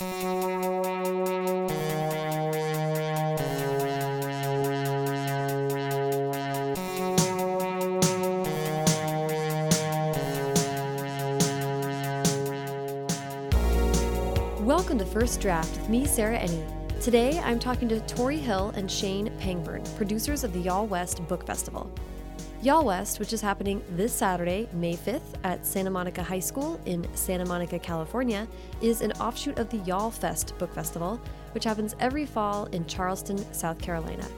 Welcome to First Draft with me, Sarah Enni. Today, I'm talking to Tori Hill and Shane Pangburn, producers of the Y'all West Book Festival. Y'all West, which is happening this Saturday, May 5th, at Santa Monica High School in Santa Monica, California, is an offshoot of the Y'all Fest Book Festival, which happens every fall in Charleston, South Carolina.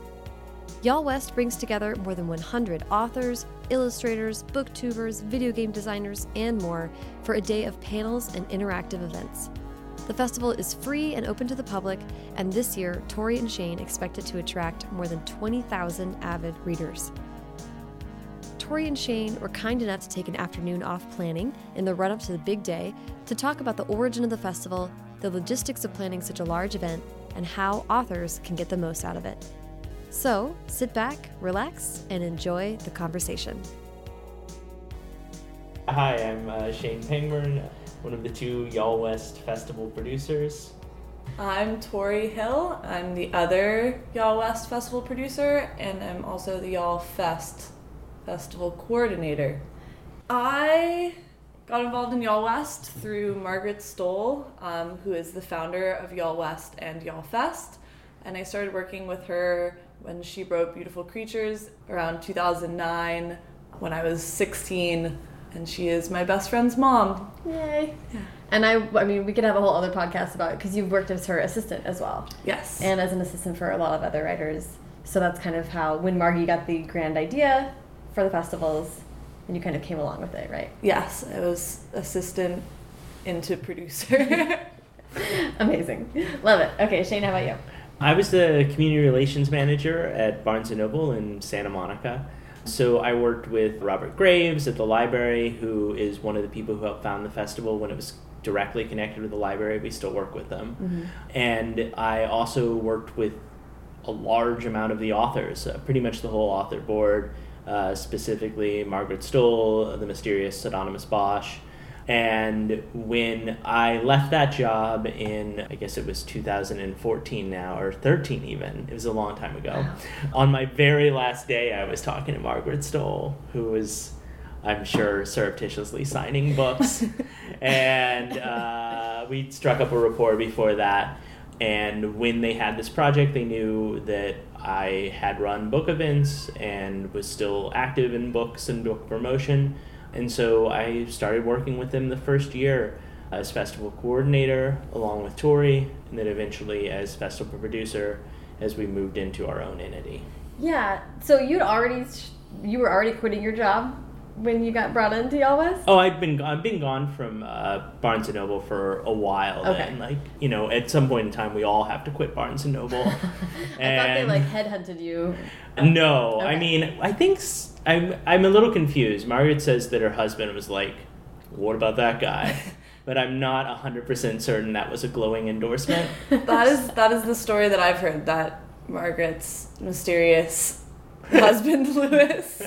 Y'all West brings together more than 100 authors, illustrators, booktubers, video game designers, and more for a day of panels and interactive events. The festival is free and open to the public, and this year, Tori and Shane expect it to attract more than 20,000 avid readers. Tori and Shane were kind enough to take an afternoon off planning in the run up to the big day to talk about the origin of the festival, the logistics of planning such a large event, and how authors can get the most out of it. So sit back, relax, and enjoy the conversation. Hi, I'm uh, Shane Pangburn, one of the two Y'all West Festival producers. I'm Tori Hill. I'm the other Y'all West Festival producer, and I'm also the Y'all Fest Festival coordinator. I got involved in Y'all West through Margaret Stohl, um, who is the founder of Y'all West and Y'all Fest, and I started working with her when she wrote Beautiful Creatures around 2009 when I was 16 and she is my best friend's mom. Yay. Yeah. And I, I mean, we could have a whole other podcast about it because you've worked as her assistant as well. Yes. And as an assistant for a lot of other writers. So that's kind of how, when Margie got the grand idea for the festivals, and you kind of came along with it, right? Yes, I was assistant into producer. Amazing. Love it. Okay, Shane, how about you? I was the community relations manager at Barnes & Noble in Santa Monica. So I worked with Robert Graves at the library, who is one of the people who helped found the festival when it was directly connected with the library. We still work with them. Mm-hmm. And I also worked with a large amount of the authors, uh, pretty much the whole author board, uh, specifically Margaret Stohl, the mysterious Pseudonymous Bosch, and when I left that job in, I guess it was 2014 now, or 13 even, it was a long time ago. Wow. On my very last day, I was talking to Margaret Stohl, who was, I'm sure, surreptitiously signing books. and uh, we struck up a rapport before that. And when they had this project, they knew that I had run book events and was still active in books and book promotion. And so I started working with them the first year as festival coordinator along with Tori, and then eventually as festival producer as we moved into our own entity. Yeah. So you'd already you were already quitting your job when you got brought into Y'all West? Oh, I've been I've been gone from uh, Barnes and Noble for a while. Okay. Then. Like you know, at some point in time, we all have to quit Barnes and Noble. I and thought they like headhunted you. No, okay. I mean, I think I'm I'm a little confused. Margaret says that her husband was like, "What about that guy?" but I'm not hundred percent certain that was a glowing endorsement. that is that is the story that I've heard that Margaret's mysterious husband Lewis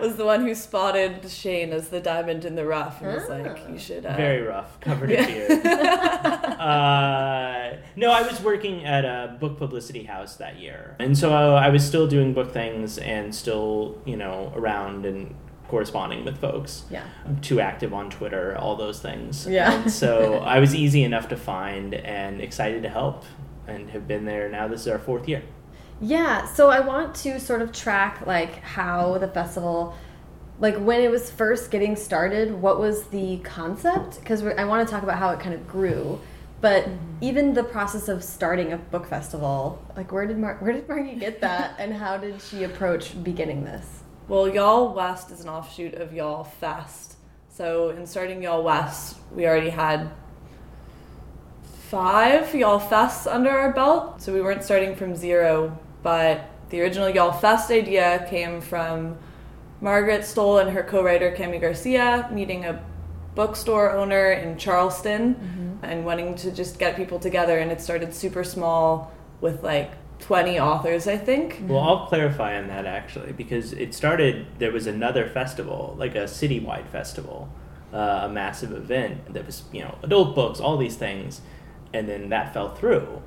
was the one who spotted Shane as the diamond in the rough and was like, "You should." Uh... Very rough, covered in beard. uh, no, I was working at a book publicity house that year, and so I was still doing book things and still, you know, around and corresponding with folks. Yeah. too active on Twitter, all those things. Yeah. And so I was easy enough to find and excited to help and have been there now. This is our fourth year. Yeah, so I want to sort of track like how the festival like when it was first getting started, what was the concept? Because I want to talk about how it kind of grew. But mm -hmm. even the process of starting a book festival, like where did Mar where did Margie get that, and how did she approach beginning this? Well, Y'all West is an offshoot of Y'all Fest. So in starting Y'all West, we already had five Y'all Fests under our belt. So we weren't starting from zero but the original Y'all Fest idea came from Margaret Stohl and her co-writer Kami Garcia meeting a bookstore owner in Charleston mm-hmm. and wanting to just get people together and it started super small with like 20 authors I think. Well, I'll clarify on that actually because it started there was another festival, like a citywide festival, uh, a massive event that was, you know, adult books, all these things and then that fell through.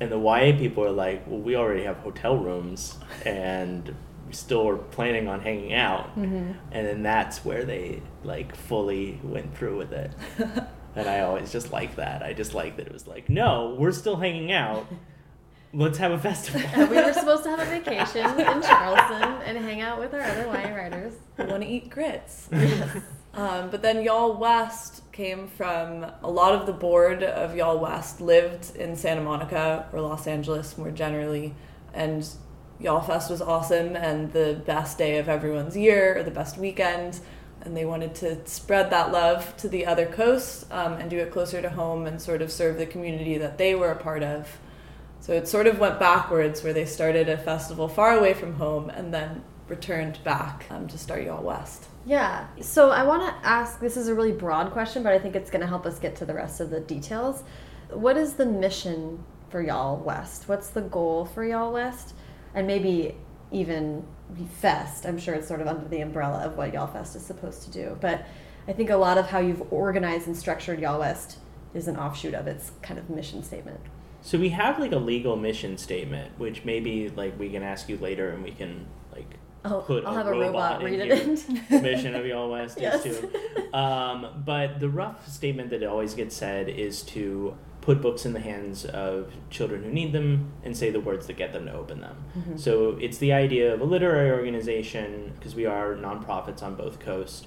And the YA people are like, well, we already have hotel rooms, and we still are planning on hanging out. Mm-hmm. And then that's where they like fully went through with it. and I always just like that. I just like that it was like, no, we're still hanging out. Let's have a festival. we were supposed to have a vacation in Charleston and hang out with our other YA writers. We want to eat grits. Um, but then Y'all West came from a lot of the board of Y'all West lived in Santa Monica or Los Angeles more generally, and Y'all Fest was awesome and the best day of everyone's year or the best weekend. And they wanted to spread that love to the other coast um, and do it closer to home and sort of serve the community that they were a part of. So it sort of went backwards where they started a festival far away from home and then returned back um, to start Y'all West. Yeah. So I want to ask this is a really broad question, but I think it's going to help us get to the rest of the details. What is the mission for Y'all West? What's the goal for Y'all West? And maybe even Fest. I'm sure it's sort of under the umbrella of what Y'all Fest is supposed to do. But I think a lot of how you've organized and structured Y'all West is an offshoot of its kind of mission statement. So we have like a legal mission statement, which maybe like we can ask you later, and we can Oh, put I'll a have a robot robot read in it in. mission of Y'all West Yes. Um, but the rough statement that always gets said is to put books in the hands of children who need them and say the words that get them to open them. Mm-hmm. So it's the idea of a literary organization, because we are nonprofits on both coasts,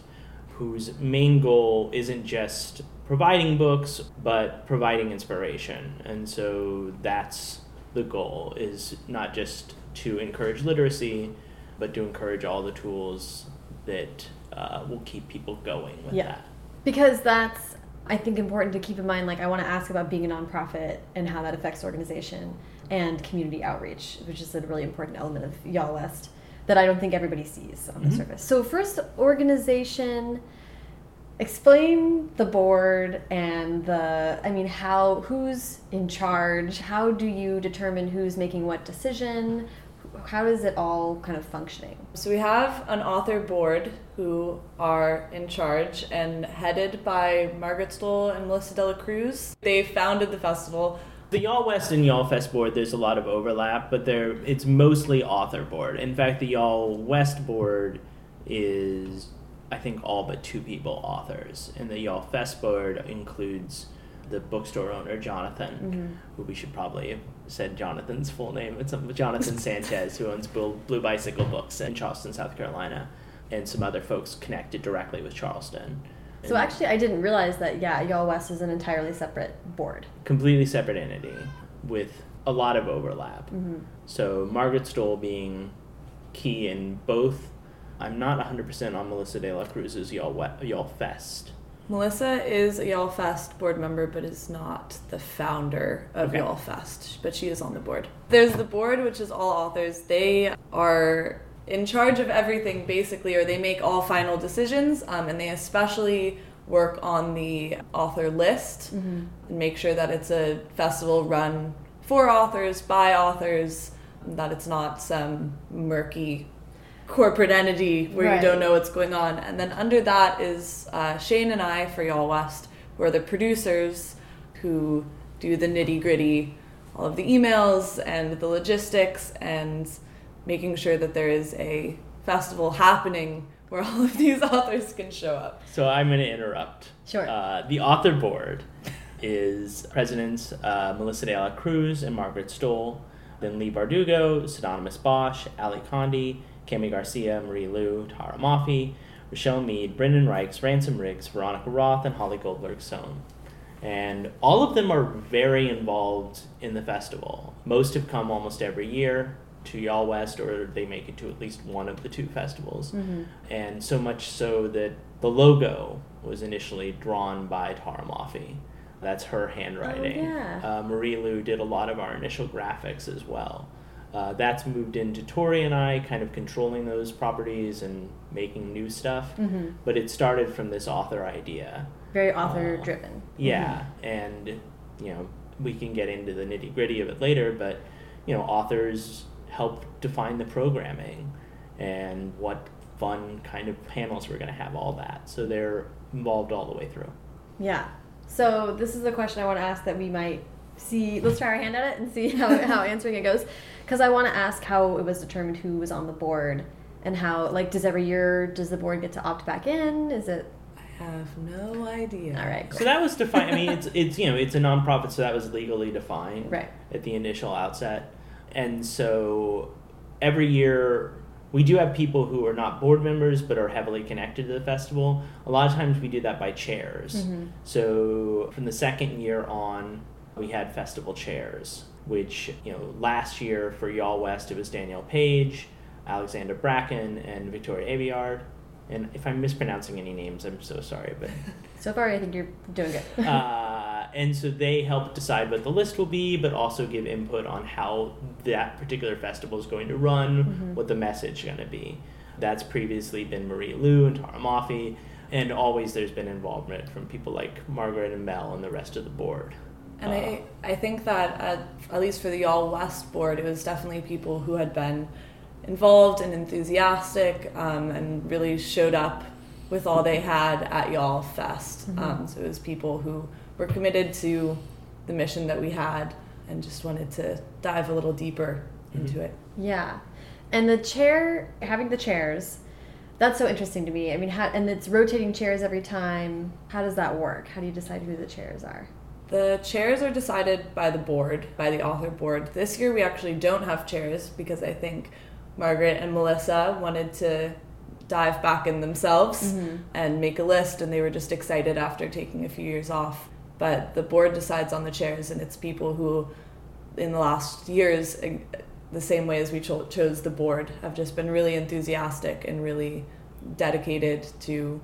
whose main goal isn't just providing books, but providing inspiration. And so that's the goal is not just to encourage literacy, but to encourage all the tools that uh, will keep people going with Yeah. that. Because that's, I think, important to keep in mind. Like, I want to ask about being a nonprofit and how that affects organization and community outreach, which is a really important element of Y'all West that I don't think everybody sees on the Mhm. surface. So, first, organization. Explain the board and the, I mean, how, who's in charge? How do you determine who's making what decision? How is it all kind of functioning? So we have an author board who are in charge and headed by Margaret Stohl and Melissa De La Cruz. They founded the festival. The Y'all West and Y'all Fest board, there's a lot of overlap, but there it's mostly author board. In fact, the Y'all West board is, I think, all but two people authors, and the Y'all Fest board includes the bookstore owner Jonathan, mm-hmm. who we should probably have said Jonathan's full name. It's Jonathan Sanchez, who owns Blue, Blue Bicycle Books in Charleston, South Carolina, and some other folks connected directly with Charleston. So And- actually, I didn't realize that. Yeah, Y'all West is an entirely separate board. completely separate entity with a lot of overlap. Mm-hmm. So Margaret Stohl being key in both. I'm not 100% on Melissa De La Cruz's Y'all, We- Y'all Fest. Melissa is a Y'all Fest board member, but is not the founder of Okay. Y'all Fest, but she is on the board. There's the board, which is all authors. They are in charge of everything, basically, or they make all final decisions, um, and they especially work on the author list and make sure that it's a festival run for authors, by authors, that it's not some murky corporate entity where Right. you don't know what's going on. And then under that is uh, Shane and I for Y'all West, who are the producers who do the nitty gritty, all of the emails and the logistics, and making sure that there is a festival happening where all of these authors can show up. So I'm going to interrupt. Sure. Uh, the author board is presidents uh, Melissa De La Cruz and Margaret Stohl, then Leigh Bardugo, Pseudonymous Bosch, Ally Condie, Kami Garcia, Marie Lu, Tahereh Mafi, Richelle Mead, Brendan Reichs, Ransom Riggs, Veronica Roth, and Holly Goldberg Sloan. And all of them are very involved in the festival. Most have come almost every year to Y'all West, or they make it to at least one of the two festivals. And so much so that the logo was initially drawn by Tahereh Mafi. That's her handwriting. Oh, yeah. uh, Marie Lu did a lot of our initial graphics as well. Uh, that's moved into Tori and I, kind of controlling those properties and making new stuff. Mm-hmm. But it started from this author idea. Very author Uh, driven. Yeah, and you know we can get into the nitty gritty of it later, but you know authors help define the programming and what fun kind of panels we're going to have, all that. So they're involved all the way through. Yeah. So this is a question I want to ask that we might see. Let's try our hand at it and see how, how answering it goes. Because I want to ask how it was determined who was on the board and how, like, does every year, does the board get to opt back in? Is it? I have no idea. All right. So that was defined. I mean, it's it's you know it's a nonprofit, so that was legally defined Right. at the initial outset, and so every year we do have people who are not board members but are heavily connected to the festival. A lot of times we do that by chairs. Mhm. So from the second year on, we had festival chairs, which you know last year for Y'all West it was Danielle Paige, Alexandra Bracken, and Victoria Aveyard. And if I'm mispronouncing any names, I'm so sorry, but So far, I think you're doing good. uh, and so they help decide what the list will be, but also give input on how that particular festival is going to run, Mhm. what the message is going to be. That's previously been Marie Lu and Tahereh Mafi, and always there's been involvement from people like Margaret and Mel and the rest of the board. And Uh, I, I think that at, at least for the Y'all West board, it was definitely people who had been involved and enthusiastic um, and really showed up with all they had at Y'all Fest. Mhm. Um, so it was people who were committed to the mission that we had and just wanted to dive a little deeper into Mhm. it. Yeah, and the chair, having the chairs, that's so interesting to me. I mean, how, and it's rotating chairs every time. How does that work? How do you decide who the chairs are? The chairs are decided by the board, by the author board. This year we actually don't have chairs because I think Margaret and Melissa wanted to dive back in themselves Mhm. and make a list, and they were just excited after taking a few years off. But the board decides on the chairs, and it's people who, in the last years, the same way as we cho- chose the board, have just been really enthusiastic and really dedicated to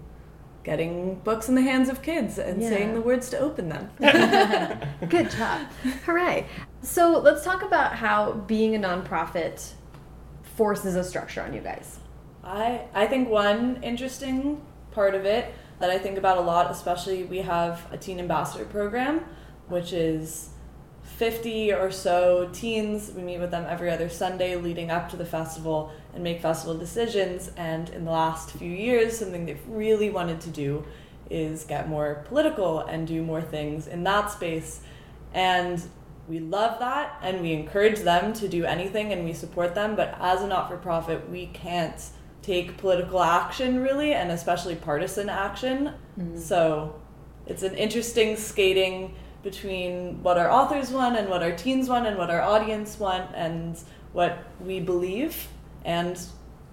getting books in the hands of kids and Yeah. saying the words to open them. Good job. Hooray. So let's talk about how being a nonprofit forces a structure on you guys. I I think one interesting part of it that I think about a lot, especially we have a teen ambassador program, which is 50 or so teens. We meet with them every other Sunday leading up to the festival and make festival decisions. And in the last few years, something they've really wanted to do is get more political and do more things in that space. And we love that and we encourage them to do anything and we support them. But as a not for profit, we can't take political action really, and especially partisan action. Mm. So it's an interesting skating between what our authors want and what our teens want and what our audience want and what we believe and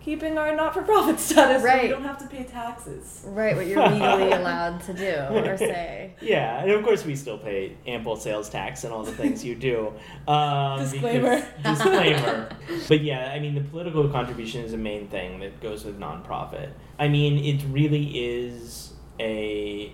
keeping our not-for-profit status so we don't have to pay taxes. Right, what you're legally allowed to do or say. Yeah, and of course we still pay ample sales tax and all the things you do. Um, Disclaimer. disclaimer. But yeah, I mean the political contribution is a main thing that goes with nonprofit. I mean it really is a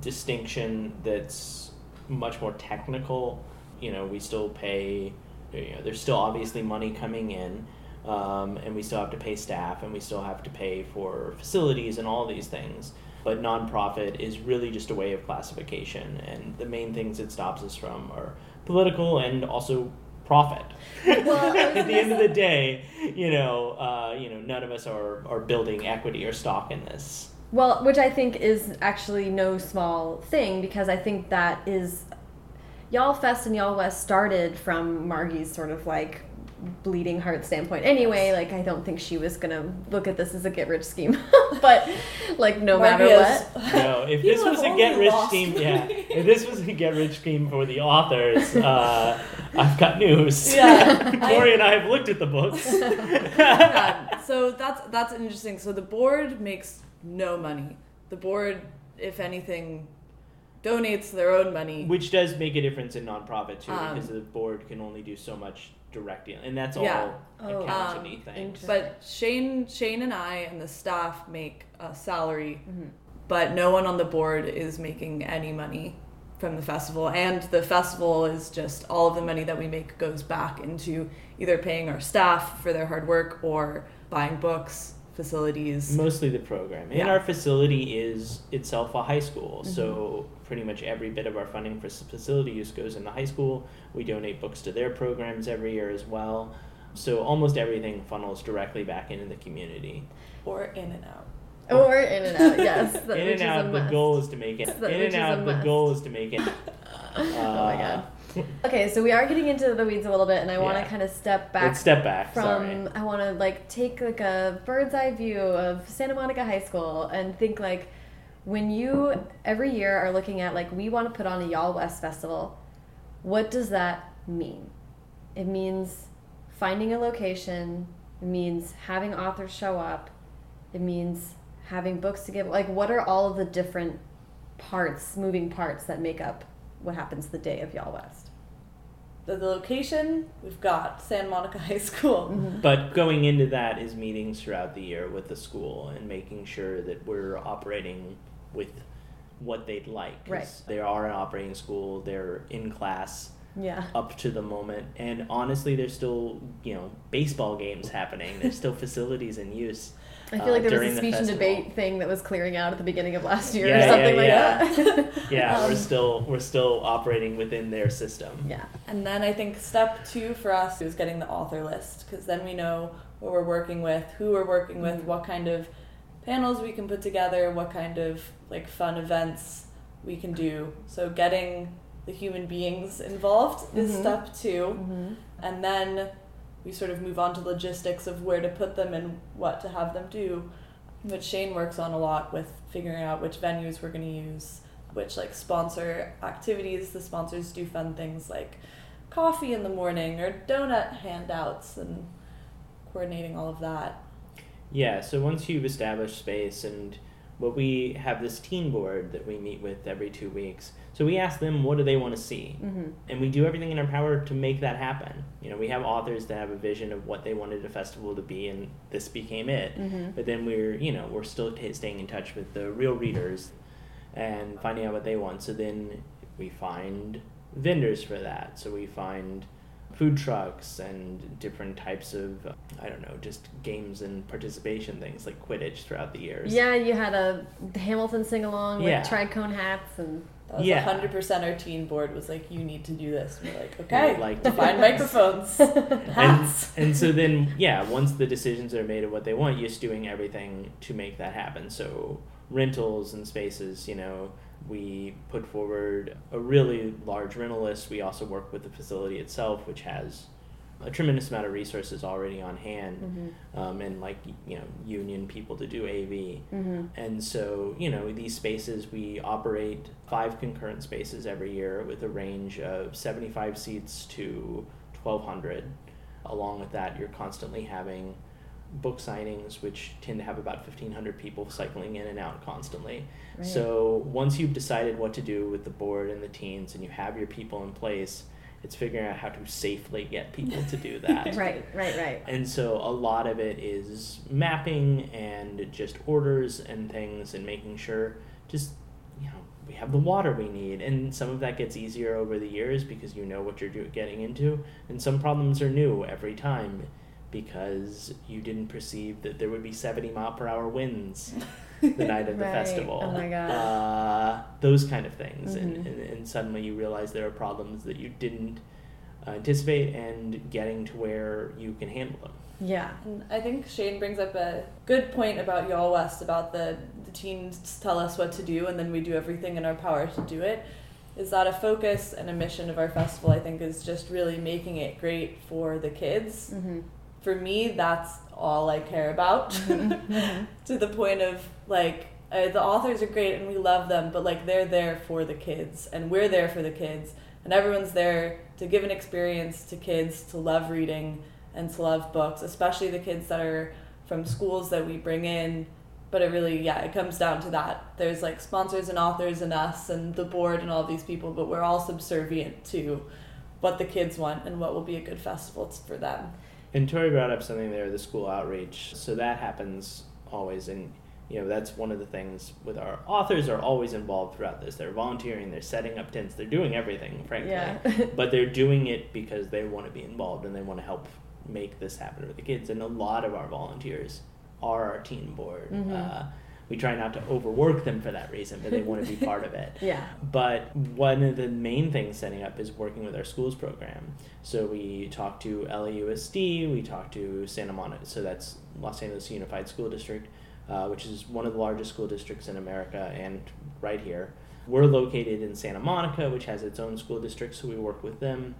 distinction that's much more technical. You know, we still pay. You know, there's still obviously money coming in. Um, and we still have to pay staff and we still have to pay for facilities and all these things. But nonprofit is really just a way of classification, and the main things it stops us from are political and also profit. Well, At the end of the day, you know, uh, you know, none of us are, are building equity or stock in this. Well, which I think is actually no small thing because I think that is Y'all Fest and Y'all West started from Margie's sort of like bleeding heart standpoint. Anyway, like I don't think she was gonna look at this as a get rich scheme, but like no matter Margie what. No, if this was a get rich lost scheme, me. yeah, if this was a get rich scheme for the authors, uh, I've got news. Yeah, Tori and I have looked at the books. yeah, so that's that's interesting. So the board makes no money. The board, if anything, donates their own money. Which does make a difference in nonprofit too, Um, because the board can only do so much directly, and that's Yeah. all Oh. accountability Um, things. But Shane, Shane and I and the staff make a salary, Mhm. but no one on the board is making any money from the festival. And the festival is just all of the money that we make goes back into either paying our staff for their hard work or buying books, facilities. Mostly the program, and Yeah. our facility is itself a high school, Mm-hmm. so pretty much every bit of our funding for facility use goes in the high school. We donate books to their programs every year as well. So almost everything funnels directly back into the community. Or in and out. Or in and out, yes. in and out. The must. goal is to make it. That- in and out. The goal is to make it. oh my uh, god. Okay, so we are getting into the weeds a little bit, and I want to Yeah. kind of step back Let's step back. from sorry. I want to like take like a bird's eye view of Santa Monica High School and think like when you every year are looking at like we want to put on a Y'all West festival, what does that mean? It means finding a location. It means having authors show up. It means having books to give. Like, what are all of the different parts, moving parts that make up what happens the day of Y'all West? The, the location, we've got Santa Monica High School. Mm-hmm. But going into that is meetings throughout the year with the school and making sure that we're operating with what they'd like. 'Cause Right. They are an operating school. They're in class Yeah. up to the moment, and honestly, there's still you know baseball games happening. There's still facilities in use. I feel uh, like there was during a the speech and debate thing that was clearing out at the beginning of last year Yeah, or yeah, something like yeah. that. Yeah, Um, we're still we're still operating within their system. yeah. And then I think step two for us is getting the author list because then we know what we're working with, who we're working with, Mhm. what kind of panels we can put together, what kind of like fun events we can do. So getting the human beings involved is Mhm. step 2 Mm-hmm. and then we sort of move on to logistics of where to put them and what to have them do which shane works on a lot with figuring out which venues we're going to use which like sponsor activities the sponsors do fun things like coffee in the morning or donut handouts and coordinating all of that Yeah, so once you've established space and what we have this teen board that we meet with every two weeks. So we ask them what do they want to see? Mm-hmm. And we do everything in our power to make that happen. You know, we have authors that have a vision of what they wanted a festival to be and this became it. Mm-hmm. But then we're, you know, we're still t- staying in touch with the real readers and finding out what they want. So then we find vendors for that. So we find food trucks and different types of, I don't know, just games and participation things like Quidditch throughout the years. Yeah, you had a Hamilton sing along with Yeah. tricorne hats and that was Yeah. 100% our teen board was like you need to do this we're like okay like to find microphones and, and so then yeah once the decisions are made of what they want you're just doing everything to make that happen so rentals and spaces you know we put forward a really large rental list we also work with the facility itself which has a tremendous amount of resources already on hand mm-hmm. um, and like you know union people to do av Mm-hmm. and so, you know, these spaces, we operate five concurrent spaces every year with a range of 75 seats to 1,200. Along with that, you're constantly having book signings, which tend to have about 1,500 people cycling in and out constantly. Right. So, once you've decided what to do with the board and the teens and you have your people in place, it's figuring out how to safely get people to do that. right, right, right. And so a lot of it is mapping and just orders and things and making sure just you know we have the water we need and some of that gets easier over the years because you know what you're do- getting into and some problems are new every time because you didn't perceive that there would be 70 mile per hour winds the night of the Right. festival Oh my God. uh, those kind of things and, Mhm. and, and suddenly you realize there are problems that you didn't uh, anticipate and getting to where you can handle them Yeah. And I think Shane brings up a good point about Y'all West about the, the teens tell us what to do and then we do everything in our power to do it. Is that a focus and a mission of our festival? I think is just really making it great for the kids. Mm-hmm. For me, that's all I care about. to the point of like uh, the authors are great and we love them, but like they're there for the kids and we're there for the kids and everyone's there to give an experience to kids to love reading and to love books, especially the kids that are from schools that we bring in. But it really, yeah, it comes down to that. There's like sponsors and authors and us and the board and all these people, but we're all subservient to what the kids want and what will be a good festival for them. And Tori brought up something there, the school outreach. So that happens always, and you know that's one of the things with our authors are always involved throughout this. They're volunteering, they're setting up tents, they're doing everything, frankly. Yeah. but they're doing it because they want to be involved and they want to help make this happen with the kids. And a lot of our volunteers are our teen board. Mhm. Uh, we try not to overwork them for that reason, but they want to be part of it. yeah. But one of the main things setting up is working with our schools program. So we talk to LAUSD, we talk to Santa Monica, so that's Los Angeles Unified School District. uh, which is one of the largest school districts in America and right here. We're located in Santa Monica, which has its own school district, so we work with them.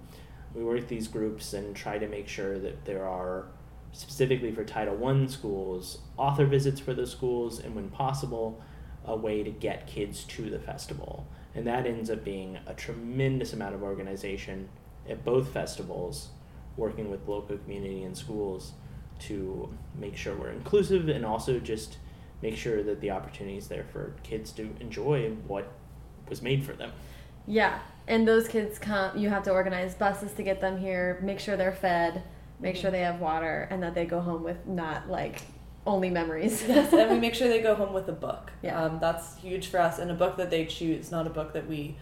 We work with these groups and try to make sure that there are, specifically for Title I schools, author visits for those schools, and when possible, a way to get kids to the festival. And that ends up being a tremendous amount of organization at both festivals, working with local community and schools to make sure we're inclusive and also just make sure that the opportunity is there for kids to enjoy what was made for them. Yeah, and those kids come. You have to organize buses to get them here. Make sure they're fed. Make sure they have water, and that they go home with not like only memories. yes, and we make sure they go home with a book. Yeah. Um, that's huge for us, and a book that they choose, not a book that we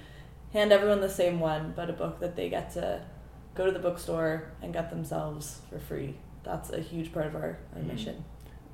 hand everyone the same one, but a book that they get to go to the bookstore and get themselves for free. That's a huge part of our, our Mhm. mission.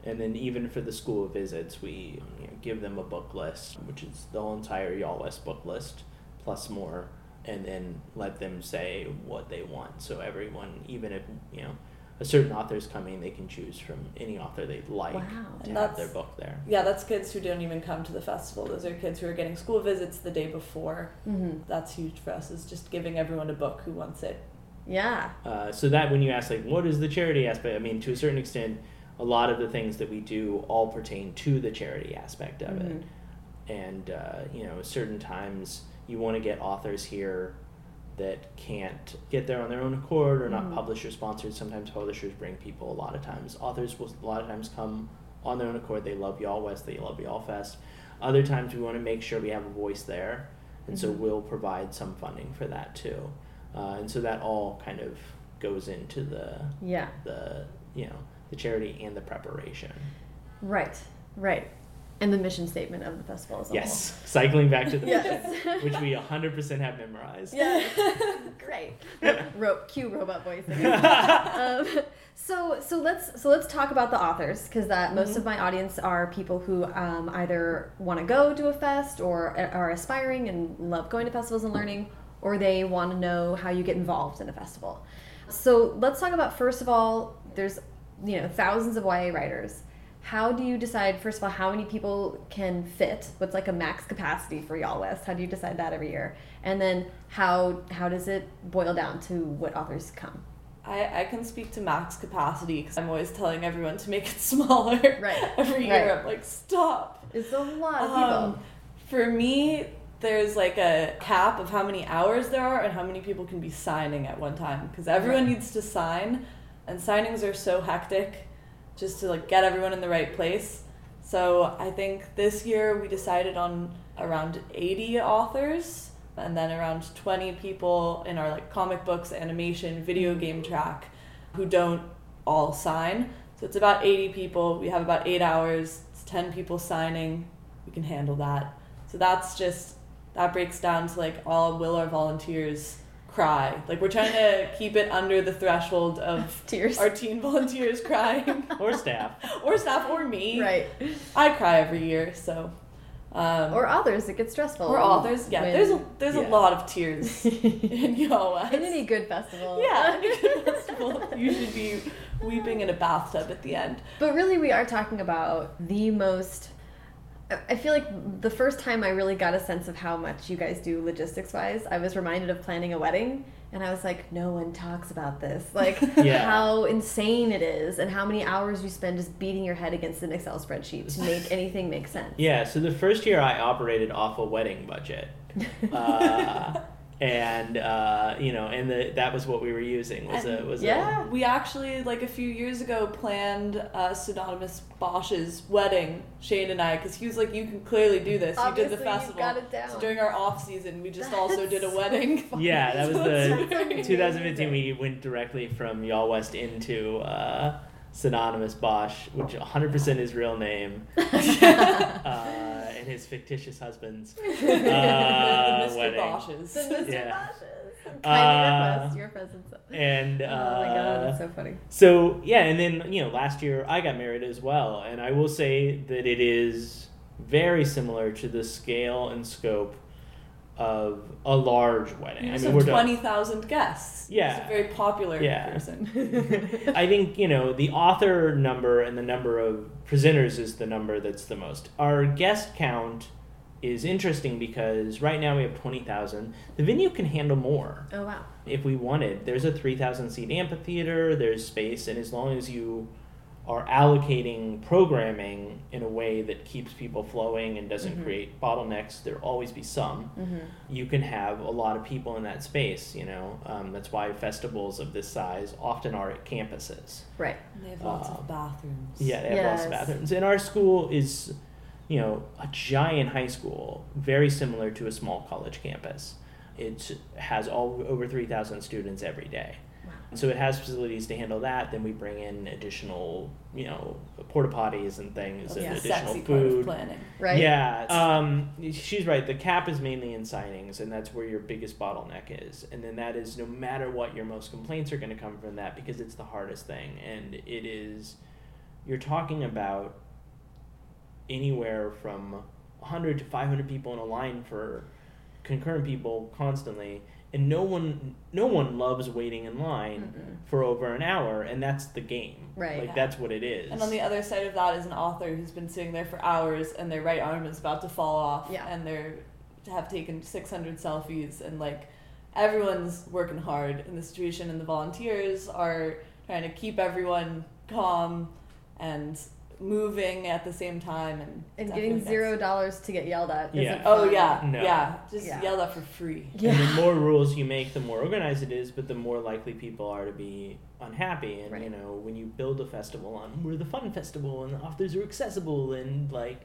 And then even for the school visits, we you know, give them a book list, which is the whole entire Y'all West book list plus more, and then let them say what they want. So everyone, even if you know a certain author's coming, they can choose from any author they like Wow. to And have their book there. Yeah, that's kids who don't even come to the festival. Those are kids who are getting school visits the day before. hmm That's huge for us. Is just giving everyone a book who wants it. Yeah. Uh, so that when you ask like what is the charity aspect, I mean to a certain extent, a lot of the things that we do all pertain to the charity aspect of it. Mhm. and uh, you know certain times you want to get authors here that can't get there on their own accord or not Mhm. publisher sponsored sometimes publishers bring people a lot of times authors will a lot of times come on their own accord they love y'all west they love y'all fest other times we want to make sure we have a voice there and so Mhm. we'll provide some funding for that too uh, and so that all kind of goes into the Yeah. the you know the charity and the preparation Right. Right. And the mission statement of the festival as a yes cycling back to the Yes. mission which we 100% have memorized whole. Yeah. Great. Ro- cue robot voice. um, so so let's so let's talk about the authors because that most of my audience are people who um, either want to go to a fest or are aspiring and love going to festivals and learning, or they want to know how you get involved in a festival. So let's talk about first of all, there's you know thousands of YA writers. How do you decide first of all how many people can fit? What's like a max capacity for Y'all West? How do you decide that every year? And then how how does it boil down to what authors come? I, I can speak to max capacity because I'm always telling everyone to make it smaller. Right, Every year right. I'm like, stop. It's a lot of people. Um, for me, there's like a cap of how many hours there are and how many people can be signing at one time because everyone Right. needs to sign, and signings are so hectic just to like get everyone in the right place. So I think this year we decided on around 80 authors and then around 20 people in our like comic books, animation, video mm-hmm. game track who don't all sign. So it's about 80 people. We have about 8 hours. It's 10 people signing. We can handle that. So that's just that breaks down to like all will our volunteers cry. Like we're trying to keep it under the threshold of Tears. our teen volunteers crying or staff. or staff or me. right. I cry every year, so um, Or others, it gets stressful. or authors. Yeah, when- there's a there's Yeah. a lot of tears in Y'all West. in any good festival. yeah, in good festival, you should be weeping in a bathtub at the end. But really, we are talking about the most. I- feel like the first time I really got a sense of how much you guys do logistics wise, I was reminded of planning a wedding. And I was like, no one talks about this. Like, Yeah. how insane it is, and how many hours you spend just beating your head against an Excel spreadsheet to make anything make sense. Yeah, so the first year I operated off a wedding budget. Uh, and uh, you know, and the, that was what we were using was a was yeah. We actually, like a few years ago, planned uh, Pseudonymous Bosch's wedding, Shane and I, because he was like, "You can clearly do this. Obviously, you did the you've festival." got it down. So during our off season, we just also did a wedding. yeah that was So the it's very 2015 we went directly from Y'all West into uh, Pseudonymous Bosch, which 100% his real name, uh, and his fictitious husband's uh, Mr. wedding. Bosch's. The Mr. Yeah. Bosch's. Kindly Uh, request your presence. And uh, oh my god, that's so funny. So yeah, and then you know, last year I got married as well, and I will say that it is very similar to the scale and scope of a large wedding. You I mean, we're twenty thousand guests. Yeah. Very popular Yeah. person. I think you know the author number and the number of presenters is the number that's the most. Our guest count is interesting because right now we have twenty thousand. The venue can handle more Oh wow. if we wanted. There's a three thousand seat amphitheater. There's space, and as long as you are allocating programming in a way that keeps people flowing and doesn't Mhm. create bottlenecks, there'll always be some Mm-hmm. you can have a lot of people in that space. You know, um, that's why festivals of this size often are at campuses. Right. And they have lots Uh, of bathrooms. Yeah, they have lots of bathrooms. And our school is, you know, a giant high school, very similar to a small college campus. It has all over three thousand students every day. Wow. So it has facilities to handle that. Then we bring in additional, you know, porta potties and things, That's and the additional sexy part of food. planning. Right. Yeah, um, she's right. The cap is mainly in signings, and that's where your biggest bottleneck is. And then that is no matter what, your most complaints are going to come from that because it's the hardest thing. And it is, you're talking about anywhere from 100 to 500 people in a line for concurrent people constantly. And no one, no one loves waiting in line Mm-mm. for over an hour, and that's the game. Right. Like Yeah. that's what it is. And on the other side of that is an author who's been sitting there for hours and their right arm is about to fall off Yeah. and they're have taken 600 selfies and like everyone's working hard in the situation and the volunteers are trying to keep everyone calm and moving at the same time and And getting zero dollars to get yelled at. Yeah. Isn't Oh yeah, No. yeah. Just Yeah. yell that for free. Yeah. And the more rules you make, the more organized it is, but the more likely people are to be unhappy. And you know, when you build a festival on we're the fun festival and the authors are accessible and like,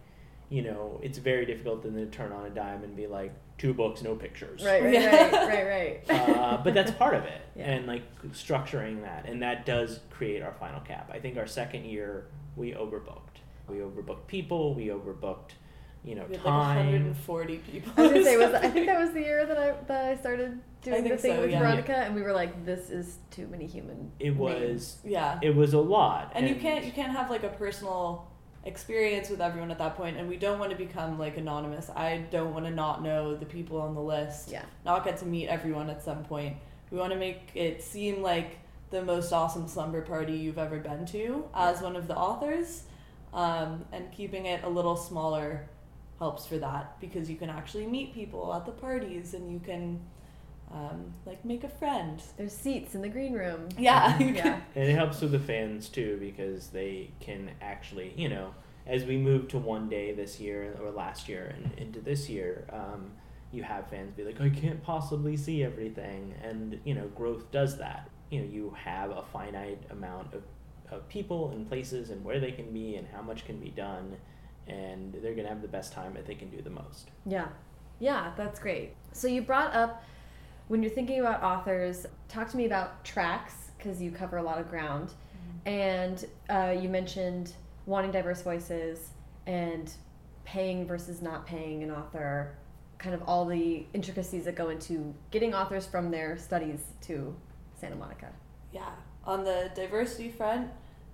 you know, it's very difficult then to turn on a dime and be like two books, no pictures. Right. Right. Right. Right. Right. uh, but that's part of it, Yeah. and like structuring that, and that does create our final cap. I think our second year we overbooked. We overbooked people. We overbooked, you know, We had like time. 140 people. I was gonna say, was I think that was the year that I that I started doing the thing so, with yeah. Veronica, and we were like, "This is too many human." it names. was. yeah. It was a lot, and you can't you can't have like a personal experience with everyone at that point and we don't want to become like anonymous i don't want to not know the people on the list Yeah. not get to meet everyone at some point we want to make it seem like the most awesome slumber party you've ever been to as one of the authors um, and keeping it a little smaller helps for that because you can actually meet people at the parties and you can um, like make a friend There's seats in the green room. yeah Yeah. And it helps with the fans too because they can actually, you know, as we move to one day this year or last year and into this year, um, you have fans be like, I can't possibly see everything. And, you know, growth does that. You know, you have a finite amount of, of people and places and where they can be and how much can be done. And they're going to have the best time if they can do the most. Yeah. Yeah, that's great. So you brought up when you're thinking about authors, talk to me about tracks because you cover a lot of ground. And uh, you mentioned wanting diverse voices and paying versus not paying an author, kind of all the intricacies that go into getting authors from their studies to Santa Monica. Yeah, on the diversity front,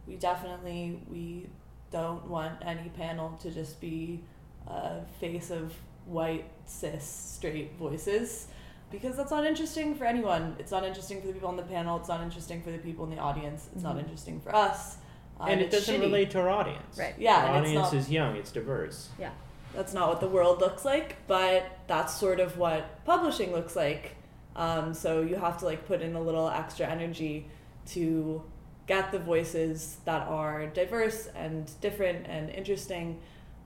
we definitely we don't want any panel to just be a face of white cis straight voices because that's not interesting for anyone. It's not interesting for the people on the panel. It's not interesting for the people in the audience. It's not Mhm. interesting for us. uh, and it doesn't shitty. relate to our audience. Right. Yeah, Our audience not- is young, it's diverse. Yeah. that's not what the world looks like, but that's sort of what publishing looks like. Um, so you have to like put in a little extra energy to get the voices that are diverse and different and interesting.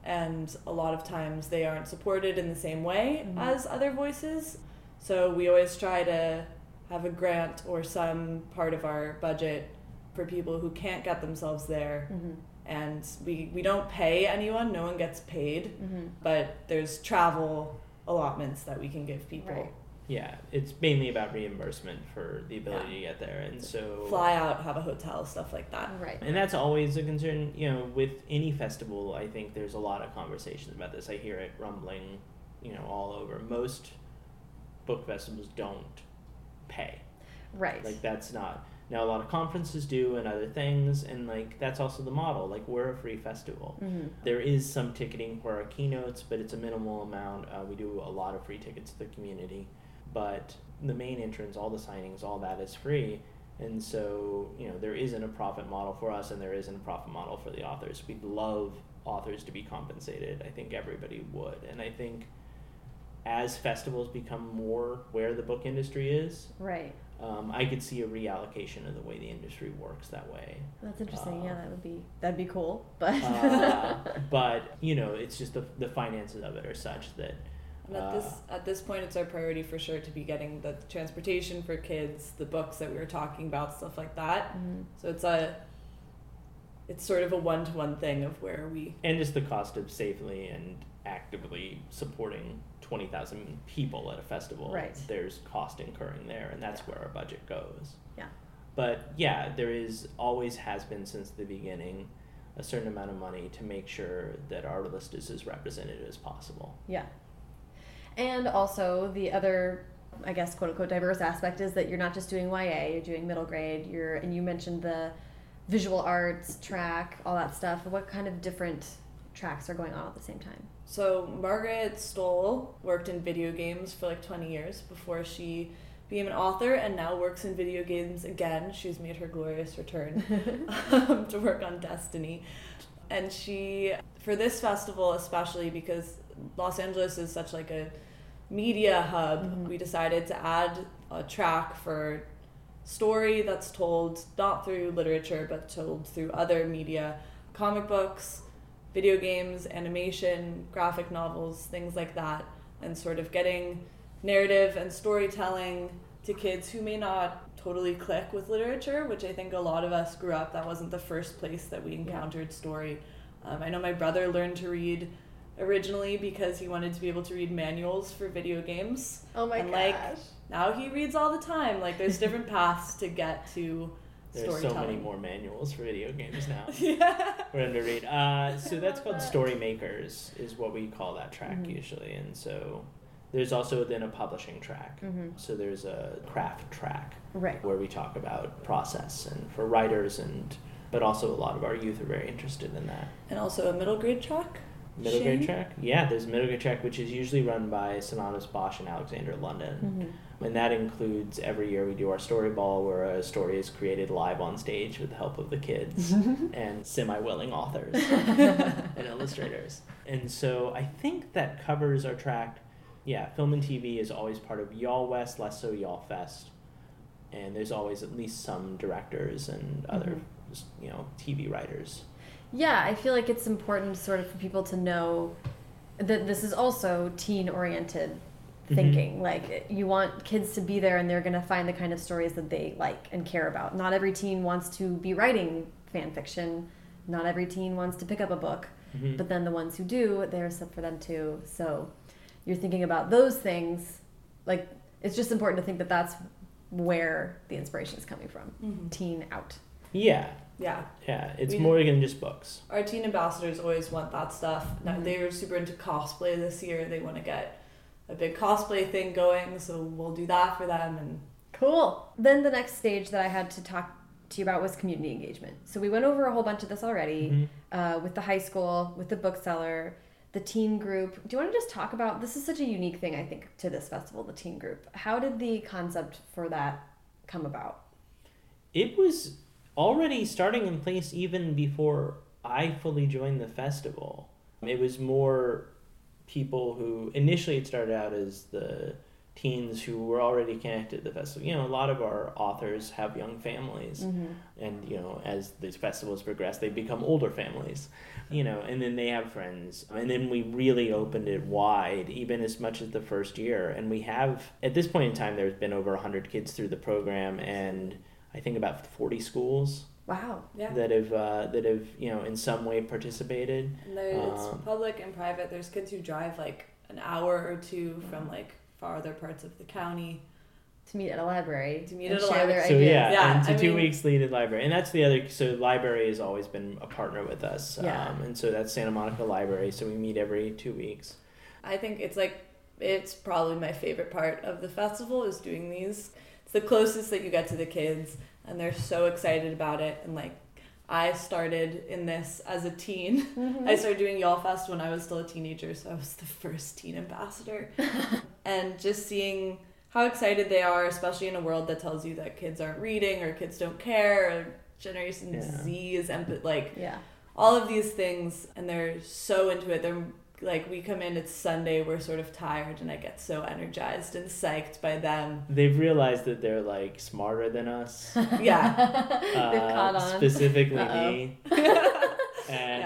And a lot of times they aren't supported in the same way Mhm. as other voices. So we always try to have a grant or some part of our budget for people who can't get themselves there Mm-hmm. and we, we don't pay anyone no one gets paid Mm-hmm. but there's travel allotments that we can give people Right. Yeah, it's mainly about reimbursement for the ability to get there, and so fly out have a hotel stuff like that Right. And that's always a concern, you know, with any festival. I think there's a lot of conversations about this. I hear it rumbling, you know, all over. Most book festivals don't pay. Right. Like that's not Now a lot of conferences do and other things, and like that's also the model. Like we're a free festival. Mhm. There is some ticketing for our keynotes, but it's a minimal amount. Uh, we do a lot of free tickets to the community, but the main entrance, all the signings, all that is free. And so, you know, there isn't a profit model for us, and there isn't a profit model for the authors. We'd love authors to be compensated. I think everybody would, and I think as festivals become more where the book industry is, Right. um, I could see a reallocation of the way the industry works that way. That's interesting. Uh, yeah, that would be that'd be cool. But Uh, but you know, it's just the the finances of it are such that. And at uh, this at this point, it's our priority for sure to be getting the transportation for kids, the books that we were talking about, stuff like that. Mhm. So it's a it's sort of a one to one thing of where we and just the cost of safely and actively supporting 20,000 people at a festival. Right. There's cost incurring there, and that's where our budget goes. yeah. But yeah, there is always has been since the beginning a certain amount of money to make sure that our list is as representative as possible. Yeah. And also the other I guess quote unquote diverse aspect is that you're not just doing YA, you're doing middle grade, you're and you mentioned the visual arts track, all that stuff. What kind of different tracks are going on at the same time? So Margaret Stohl worked in video games for like 20 years before she became an author and now works in video games again. She's made her glorious return um, to work on Destiny. And she, for this festival especially, because Los Angeles is such like a media hub, Mhm. we decided to add a track for story that's told not through literature but told through other media, comic books, video games, animation, graphic novels, things like that, and sort of getting narrative and storytelling to kids who may not totally click with literature, which I think a lot of us grew up, that wasn't the first place that we encountered story. Um, I know my brother learned to read originally because he wanted to be able to read manuals for video games. Oh my and like now he reads all the time. Like there's different paths to get to There's so many more manuals for video games now. yeah. We're under read. Uh, so that's called that. Story Makers, is what we call that track Mhm. usually. And so there's also then a publishing track. Mhm. So there's a craft track Right. where we talk about process and for writers and but also a lot of our youth are very interested in that. And also a middle grade track. Middle grade track? Yeah, there's middle grade track which is usually run by Pseudonymous Bosch and Alexander London. Mhm. And that includes every year we do our story ball where a story is created live on stage with the help of the kids and semi willing authors and illustrators. And so I think that covers our track. Yeah, film and TV is always part of Y'all West, less so Y'all Fest. And there's always at least some directors and other, Mhm. you know, TV writers. Yeah, I feel like it's important sort of for people to know that this is also teen oriented Mhm. thinking. Like you want kids to be there and they're going to find the kind of stories that they like and care about. Not every teen wants to be writing fan fiction. Not every teen wants to pick up a book. Mhm. But then the ones who do, there's stuff for them too. So you're thinking about those things. Like it's just important to think that that's where the inspiration is coming from. Mhm. Teen out. Yeah, Yeah. yeah. It's We- more than just books. Our teen ambassadors always want that stuff. Now Mhm. they were super into cosplay this year. They want to get a big cosplay thing going, so we'll do that for them and Cool. Then the next stage that I had to talk to you about was community engagement. So we went over a whole bunch of this already Mhm. uh, with the high school, with the bookseller, the teen group. Do you want to just talk about this? Is such a unique thing, I think, to this festival, the teen group. How did the concept for that come about? It was already starting in place even before I fully joined the festival. It was more people who initially it started out as the teens who were already connected to the festival. You know, a lot of our authors have young families. Mm-hmm. And, you know, as these festivals progress, they become older families, you know, and then they have friends. And then we really opened it wide, even as much as the first year. And we have, at this point in time, there's been over 100 kids through the program, and I think about 40 schools Wow. yeah. that have, uh, that have, you know, in some way participated. And there, it's Um, public and private. There's kids who drive like an hour or two from like farther parts of the county. To meet at a library. To meet at a share their library. So ideas. yeah, Yeah, and to I two mean- weeks lead in library, and that's the other. So library has always been a partner with us, Yeah. um, and so that's Santa Monica Library. So we meet every two weeks. I think it's like it's probably my favorite part of the festival is doing these. It's the closest that you get to the kids, and they're so excited about it. And like, I started in this as a teen. Mm-hmm. I started doing Y'all Fest when I was still a teenager, so I was the first teen ambassador. and just seeing how excited they are, especially in a world that tells you that kids aren't reading or kids don't care or Generation Yeah. Z is empathy, like Yeah. all of these things, and they're so into it. They're like, we come in, it's Sunday, we're sort of tired, and I get so energized and psyched by them. They've realized that they're like smarter than us. Yeah. They've uh, caught on. Specifically Uh-oh. me.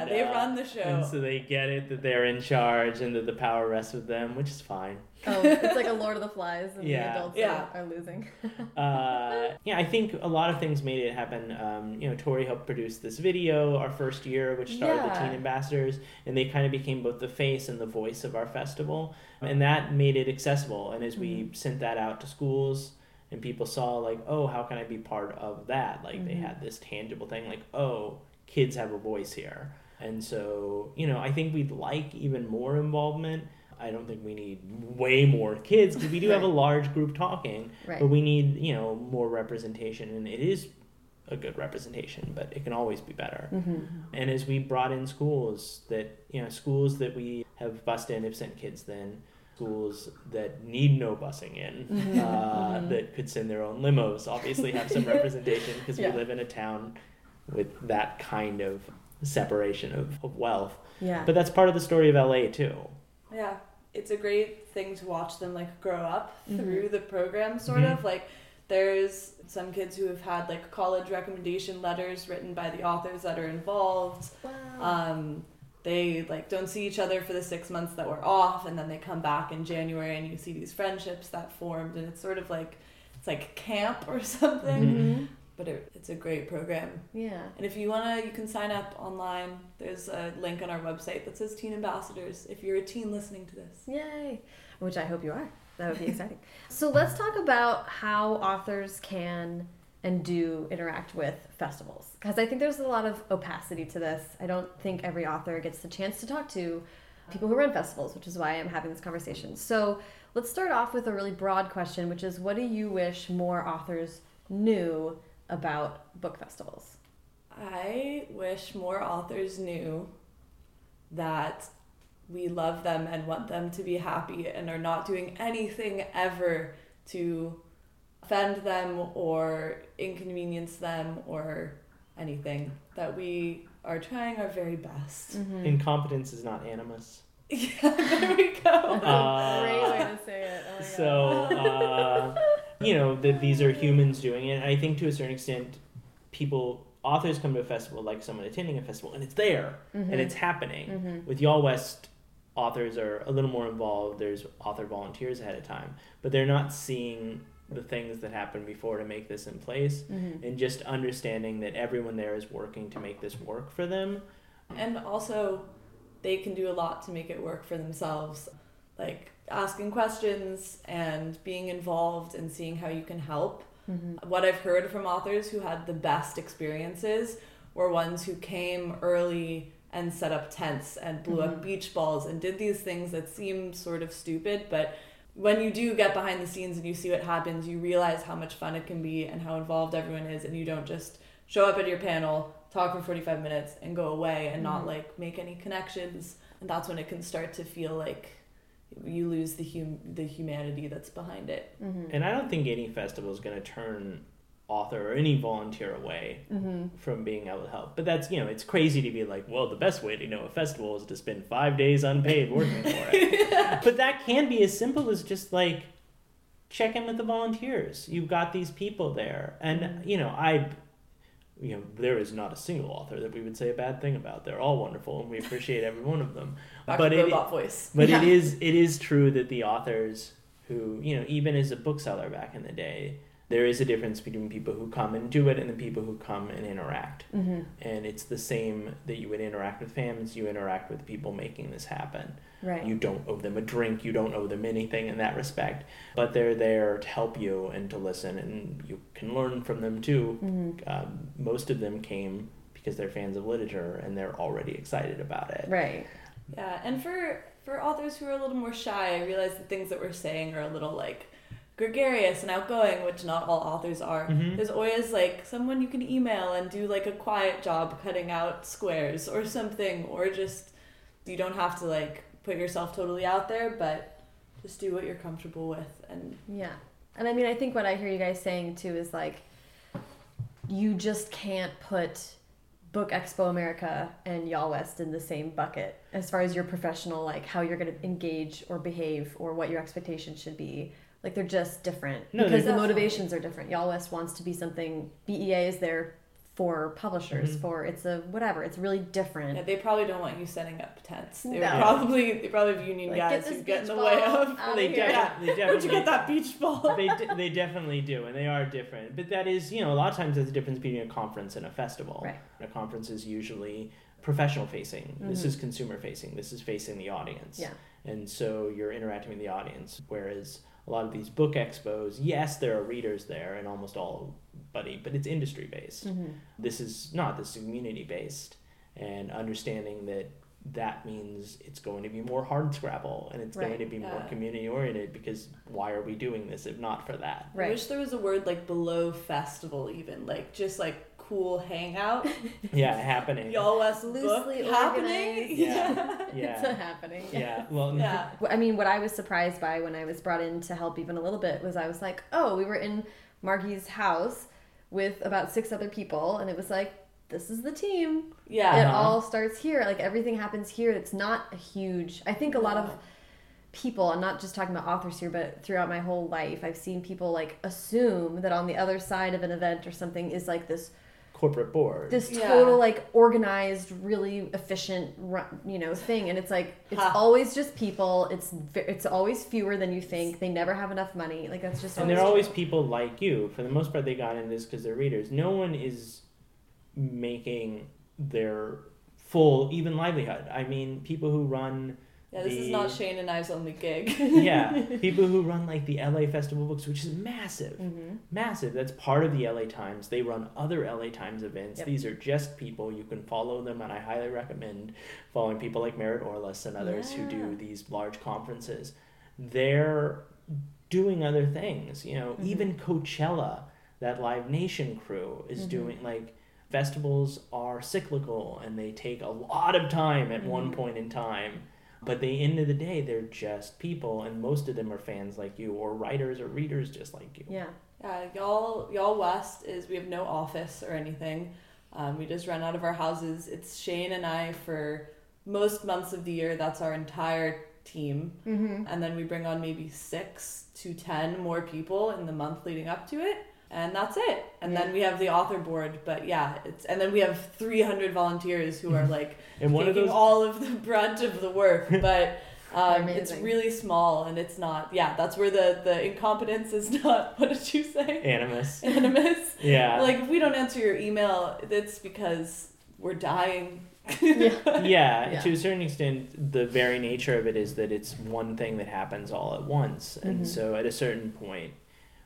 And, yeah, they uh, run the show. And so they get it that they're in charge and that the power rests with them, which is fine. Oh, it's like a Lord of the Flies, and Yeah. the adults Yeah. are, are losing. uh, yeah, I think a lot of things made it happen. Um, you know, Tori helped produce this video our first year, which started the Teen Ambassadors, and they kind of became both the face and the voice of our festival, and that made it accessible. And as we Mhm. sent that out to schools, and people saw like, oh, how can I be part of that? Like they Mhm. had this tangible thing, like, oh, kids have a voice here, and so you know, I think we'd like even more involvement. I don't think we need way more kids because we do have a large group talking, Right. but we need you know more representation, and it is a good representation, but it can always be better. Mm-hmm. And as we brought in schools that you know schools that we have bused in have sent kids then schools that need no busing in Mhm. uh, Mhm. that could send their own limos obviously have some representation because Yeah. we live in a town with that kind of separation of, of wealth Yeah. but that's part of the story of LA too Yeah, it's a great thing to watch them like grow up Mhm. through the program, sort Mhm. of. Like, there's some kids who have had like college recommendation letters written by the authors that are involved. wow. Um, they like don't see each other for the six months that we're off, and then they come back in January, and you see these friendships that formed, and it's sort of like it's like camp or something. Mhm. But it, it's a great program. Yeah. And if you wanna, you can sign up online. There's a link on our website that says Teen Ambassadors. If you're a teen listening to this. Yay! Which I hope you are. That would be exciting. so let's talk about how authors can and do interact with festivals. Because I think there's a lot of opacity to this. I don't think every author gets the chance to talk to people who run festivals, which is why I'm having this conversation. So let's start off with a really broad question, which is what do you wish more authors knew about book festivals? I wish more authors knew that we love them and want them to be happy and are not doing anything ever to offend them or inconvenience them or anything. That we are trying our very best. Mm-hmm. incompetence is not animus Yeah, there we go. Uh, Great way to say it. Oh my so uh, you know that these are humans doing it and i think to a certain extent people authors come to a festival like someone attending a festival and it's there Mhm. and it's happening Mhm. with y'all west authors are a little more involved there's author volunteers ahead of time but they're not seeing the things that happened before to make this in place Mhm. and just understanding that everyone there is working to make this work for them And also, they can do a lot to make it work for themselves. Like asking questions and being involved and seeing how you can help. Mhm. What I've heard from authors who had the best experiences were ones who came early and set up tents and blew Mhm. up beach balls and did these things that seem sort of stupid, but when you do get behind the scenes and you see what happens, you realize how much fun it can be and how involved everyone is, and you don't just show up at your panel, talk for 45 minutes, and go away and not Mhm. like make any connections. And that's when it can start to feel like you lose the hum- the humanity that's behind it. Mhm. and i don't think any festival is going to turn author or any volunteer away Mhm. from being able to help. But that's, you know, it's crazy to be like, well, the best way to know a festival is to spend five days unpaid working for it. but that can be as simple as just like check in with the volunteers. You've got these people there. And, Mhm. you know, I, you know, there is not a single author that we would say a bad thing about. They're all wonderful and we appreciate every one of them. Back But it-. But Yeah. it is it is true that the authors who you know even as a bookseller back in the day, there is a difference between people who come and do it and the people who come and interact. Mhm. And it's the same that you would interact with fans, you interact with people making this happen. Right. You don't owe them a drink, you don't owe them anything in that respect, but they're there to help you and to listen, and you can learn from them too. Mhm. Um, most of them came because they're fans of literature and they're already excited about it. Right. Yeah, and for for authors who are a little more shy, I realize the things that we're saying are a little like gregarious and outgoing, which not all authors are. Mhm. There's always like someone you can email and do like a quiet job cutting out squares or something, or just you don't have to like put yourself totally out there, but just do what you're comfortable with. And Yeah. And I mean, I think what I hear you guys saying too is like, you just can't put Book Expo America and Y'all West in the same bucket as far as your professional, like how you're going to engage or behave or what your expectations should be. Like they're just different No, because the they're- motivations are different. Y'all West wants to be something. BEA is there for publishers Mhm. for it's a whatever. It's really different. yeah, they probably don't want you setting up tents. They No. would probably they probably have union Like, guys get who this get in the way of. of they, here. defi- Yeah. they definitely Where'd you get that beach ball? they, de- they definitely do, and they are different. But that is, you know, a lot of times there's a difference between a conference and a festival. Right. A conference is usually professional facing. This Mhm. is consumer facing. This is facing the audience. Yeah. And so you're interacting with the audience. Whereas a lot of these book expos, yes, there are readers there, and almost all, buddy, but it's industry based. Mhm. This is not. This is community based, and understanding that that means it's going to be more hard scrabble and it's Right. going to be more Yeah. community oriented because why are we doing this if not for that? I wish there was a word like below festival, even like just like cool hangout. Yeah, happening. Y'all West book Loosely happening. organized. Yeah. It's Yeah. happening. Yeah. Well. yeah. I mean, what I was surprised by when I was brought in to help even a little bit was I was like, oh, we were in Margie's house with about six other people, and it was like, this is the team. Yeah. It Uh-huh. all starts here. Like everything happens here. It's not a huge. I think a lot of people, I'm not just talking about authors here, but throughout my whole life, I've seen people like assume that on the other side of an event or something is like this Corporate board. this Yeah. total like organized really efficient you know thing and it's like it's Ha. always just people it's it's always fewer than you think they never have enough money like that's just and always they're always people like you. For the most part, they got into this because they're readers. No one is making their full even livelihood. I mean, people who run Yeah, this is not Shane and I's only gig. yeah, people who run like the LA Festival Books, which is massive, Mhm. massive. That's part of the LA Times. They run other LA Times events. Yep. These are just people. You can follow them, and I highly recommend following people like Maret Orliss and others who do these large conferences. They're doing other things. You know, Mhm. even Coachella, that Live Nation crew is Mhm. doing like. Festivals are cyclical and they take a lot of time at one Mhm. point in time. But the end of the day, they're just people, and most of them are fans like you, or writers or readers just like you. yeah Yeah, y'all, y'all West is we have no office or anything. Um, we just run out of our houses. It's Shane and I for most months of the year. That's our entire team, mm-hmm. and then we bring on maybe six to ten more people in the month leading up to it, and that's it. And Yeah. then we have the author board. But yeah, it's and then we have three hundred volunteers who are like And one of taking those, all of the brunt of the work, but. Um, it's really small and it's not yeah that's where the the incompetence is not what did you say animus. animus Yeah. like if we don't answer your email it's because we're dying yeah yeah, Yeah. to a certain extent, the very nature of it is that it's one thing that happens all at once. And Mhm. so at a certain point,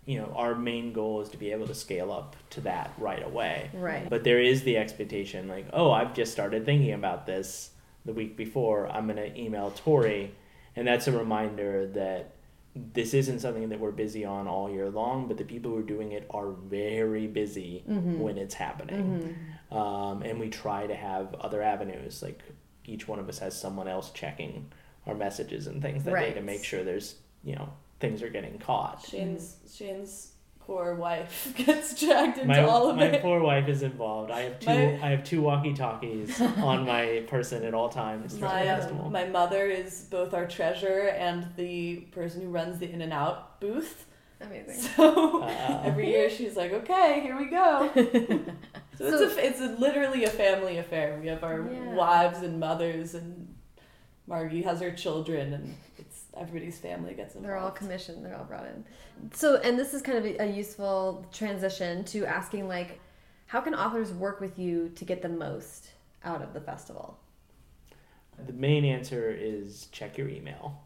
you know, our main goal is to be able to scale up to that right away. right But there is the expectation, like, oh, I've just started thinking about this the week before. I'm going to email Tori. And that's a reminder that this isn't something that we're busy on all year long, but the people who are doing it are very busy Mhm. when it's happening. Mhm. Um, and we try to have other avenues, like each one of us has someone else checking our messages and things that day to make sure there's, you know, things are getting caught. shane's shane's poor wife gets dragged into my, all of it. my poor wife is involved. I have two. My- I have two walkie-talkies on my person at all times for the my, festival. my mother is both our treasurer and the person who runs the in and out booth amazing so Uh, every year she's like okay here we go so, So- it's a, it's a, literally a family affair we have our Yeah. wives and mothers and margie has her children and it's everybody's family gets involved They're all commissioned. They're all brought in. So, and this is kind of a, a useful transition to asking, like, how can authors work with you to get the most out of the festival? The main answer is check your email,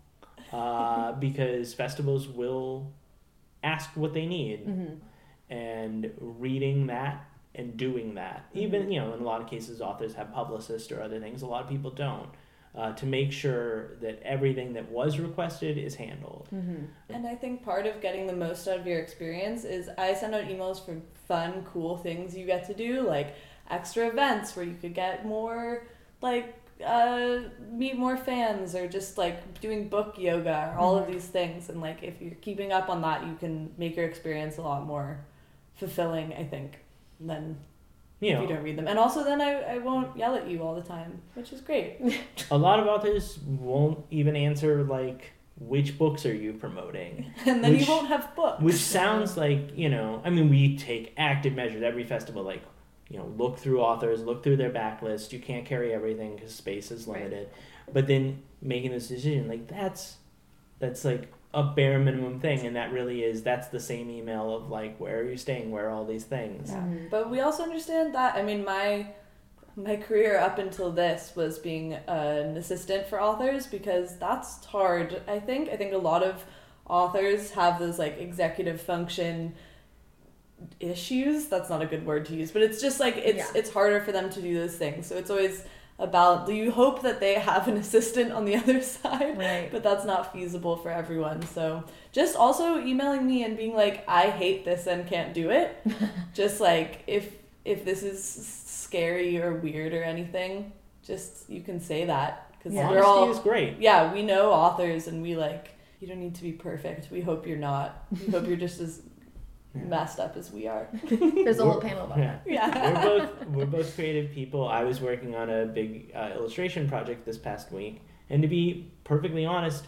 uh, because festivals will ask what they need. Mm-hmm. and reading that and doing that. Even you know, in a lot of cases, authors have publicists or other things. A lot of people don't. Uh, to make sure that everything that was requested is handled. Mm-hmm. And I think part of getting the most out of your experience is I send out emails for fun, cool things you get to do, like extra events where you could get more, like, uh, meet more fans or just like doing book yoga or all of these things. And like, if you're keeping up on that, you can make your experience a lot more fulfilling, I think, than You if you don't read them. And also, then I, I won't yell at you all the time, which is great. a lot of authors won't even answer like which books are you promoting And then Which- you won't have books. which sounds like you know i mean we take active measures every festival like you know look through authors look through their backlist you can't carry everything because space is Right. limited but then making this decision like that's that's like a bare minimum thing and that really is that's the same email of like where are you staying where are all these things Yeah. Mhm. But we also understand that. I mean, my my career up until this was being an assistant for authors because that's hard. I think. I think a lot of authors have those like executive function issues. That's not a good word to use, but it's just like it's Yeah. it's harder for them to do those things. So it's always about do you hope that they have an assistant on the other side Right. but that's not feasible for everyone. So just also emailing me and being like, I hate this and can't do it. just like if if this is scary or weird or anything, just you can say that because Yeah. we're all is great yeah we know authors and we like you don't need to be perfect. We hope you're not. We hope you're just as Yeah. Messed up as we are. There's a whole We're- panel about yeah Yeah. we're both we're both creative people. I was working on a big uh, illustration project this past week, and to be perfectly honest,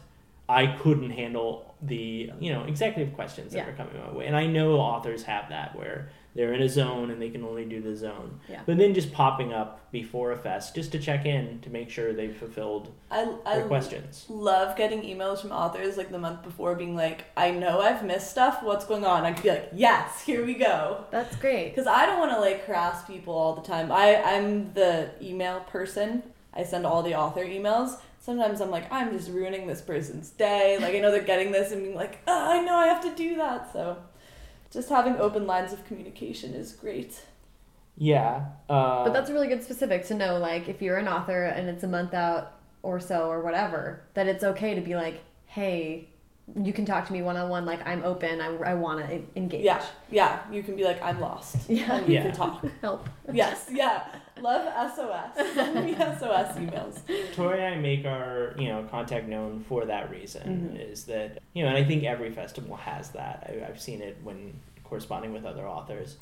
I couldn't handle the you know executive questions that Yeah. were coming my way, and I know authors have that where they're in a zone and they can only do the zone. Yeah. But then just popping up before a fest just to check in to make sure they've fulfilled I their questions. love getting emails from authors like the month before being like, I know I've missed stuff. What's going on? I could be like, yes, here we go. That's great. Because I don't want to like harass people all the time. I I'm the email person. I send all the author emails. Sometimes I'm like, I'm just ruining this person's day. Like I know they're getting this and being like, oh, I know I have to do that. So, just having open lines of communication is great. Yeah. Uh, But that's a really good specific to know, like, if you're an author and it's a month out or so or whatever, that it's okay to be like, hey, you can talk to me one on one. Like, I'm open. I, I want to engage. Yeah, yeah. You can be like, I'm lost. Yeah. And we Yeah. can talk. Help. Yes, yeah. Love SOS. Send me SOS emails. Tori and I make our you know contact known for that reason. Mhm. Is that you know, and I think every festival has that. I, I've seen it when corresponding with other authors.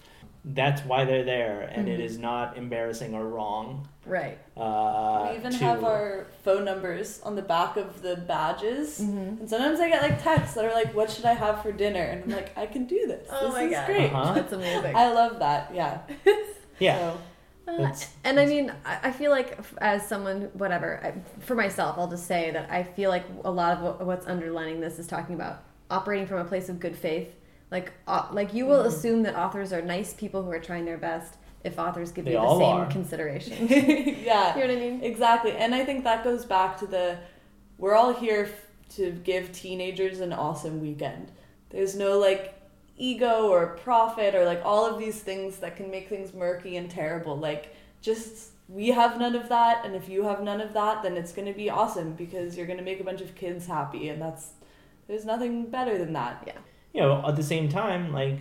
That's why they're there, and it Mhm. is not embarrassing or wrong. Right. Uh, we even to- have our phone numbers on the back of the badges. Mm-hmm. And sometimes I get like texts that are like, "What should I have for dinner?" And I'm like, "I can do this. Oh this my is God. great." Uh-huh. That's amazing. I love that. Yeah. yeah. So, Uh, and I mean, I I feel like as someone, whatever, I, for myself, I'll just say that I feel like a lot of what's underlining this is talking about operating from a place of good faith. Like, uh, like you will Mhm. assume that authors are nice people who are trying their best if authors give They you the same are. consideration. yeah. You know what I mean? Exactly. And I think that goes back to the we're all here f- to give teenagers an awesome weekend. There's no like ego or profit or like all of these things that can make things murky and terrible. Like just we have none of that and if you have none of that then it's going to be awesome because you're going to make a bunch of kids happy and that's there's nothing better than that. You know, at the same time, like,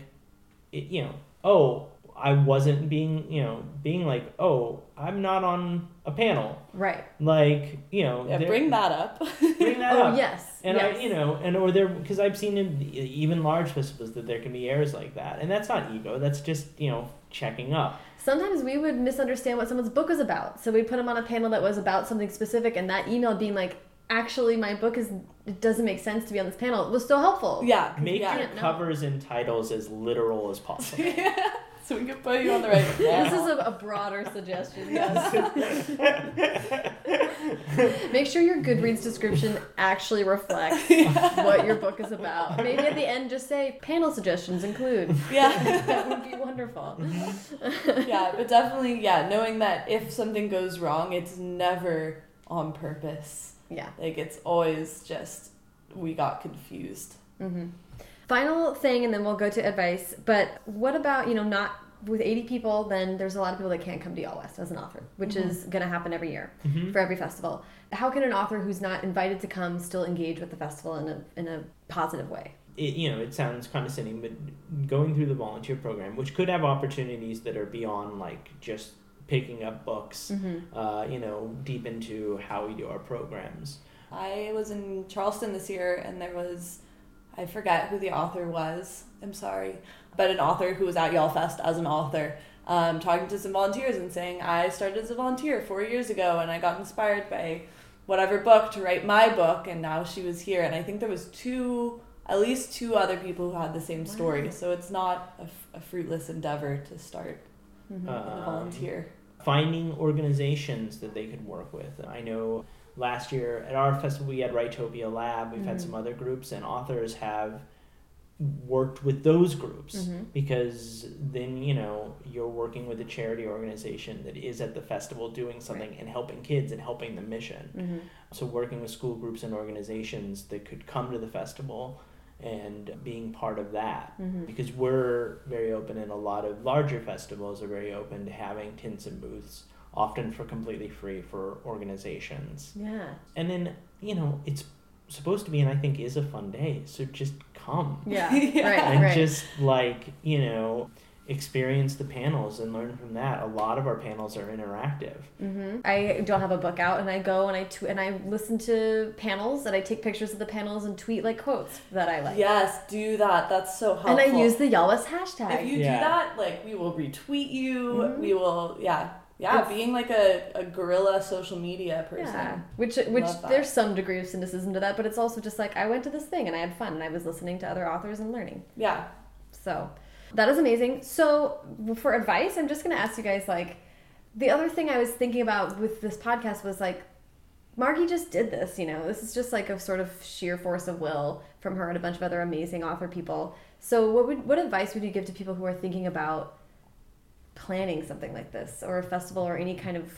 it, you know, oh, I wasn't being, you know, being like, oh, I'm not on a panel. Right. Like, you know, Yeah, bring that up. bring that Oh, up. yes. And yes. I, you know, and or there, because I've seen in even large festivals that there can be errors like that, and that's not ego. That's just you know checking up. Sometimes we would misunderstand what someone's book was about. So we'd put them on a panel that was about something specific, and that email being like, actually, my book is, it doesn't make sense to be on this panel, It was so helpful. Yeah, Make yeah. your covers and titles as literal as possible. so we can put you on the right This is a, a broader suggestion, yes. Make sure your Goodreads description actually reflects what your book is about. Maybe at the end just say panel suggestions include. yeah. That would be wonderful. Mm-hmm. yeah, but definitely, yeah, knowing that if something goes wrong, it's never on purpose. Yeah. Like, it's always just, we got confused. hmm Final thing, and then we'll go to advice. But what about you know not with 80 people, then there's a lot of people that can't come to Y'all West as an author, which Mm-hmm. is going to happen every year Mhm. for every festival. How can an author who's not invited to come still engage with the festival in a in a positive way? it, you know, it sounds condescending, but going through the volunteer program, which could have opportunities that are beyond like just picking up books, Mm-hmm. uh, you know, deep into how we do our programs. I was in Charleston this year and there was, I forget who the author was, I'm sorry, but an author who was at Y'all Fest as an author, um, talking to some volunteers and saying, I started as a volunteer four years ago and I got inspired by whatever book to write my book and now she was here. And I think there was two, at least two other people who had the same story. Wow. So it's not a, f- a fruitless endeavor to start Mm-hmm. As a volunteer. Finding organizations that they could work with. I know last year at our festival we had Writeopia Lab. We've had Mhm. some other groups, and authors have worked with those groups Mhm. because then you know you're working with a charity organization that is at the festival doing something and helping kids and helping the mission. Mm-hmm. So working with school groups and organizations that could come to the festival and being part of that Mm-hmm. because we're very open and a lot of larger festivals are very open to having tents and booths often for completely free for organizations Yeah. and then you know it's supposed to be and i think is a fun day so just come Yeah. Yeah. Right. and right. just like you know experience the panels and learn from that a lot of our panels are interactive hmm I don't have a book out, and I go and I tw- and I listen to panels, and I take pictures of the panels and tweet like quotes that I like. Yes, do that. That's so helpful. And I use the Y'all hashtag. If you Yeah. do that, like we will retweet you. Mhm. We will, yeah, yeah. It's- being like a, a guerrilla social media person. Yeah, which which there's some degree of cynicism to that, but it's also just like I went to this thing and I had fun and I was listening to other authors and learning. Yeah. So that is amazing. So for advice, I'm just gonna ask you guys like the other thing I was thinking about with this podcast was like Margie just did this, you know. This is just like a sort of sheer force of will from her and a bunch of other amazing author people. So what would what advice would you give to people who are thinking about planning something like this or a festival or any kind of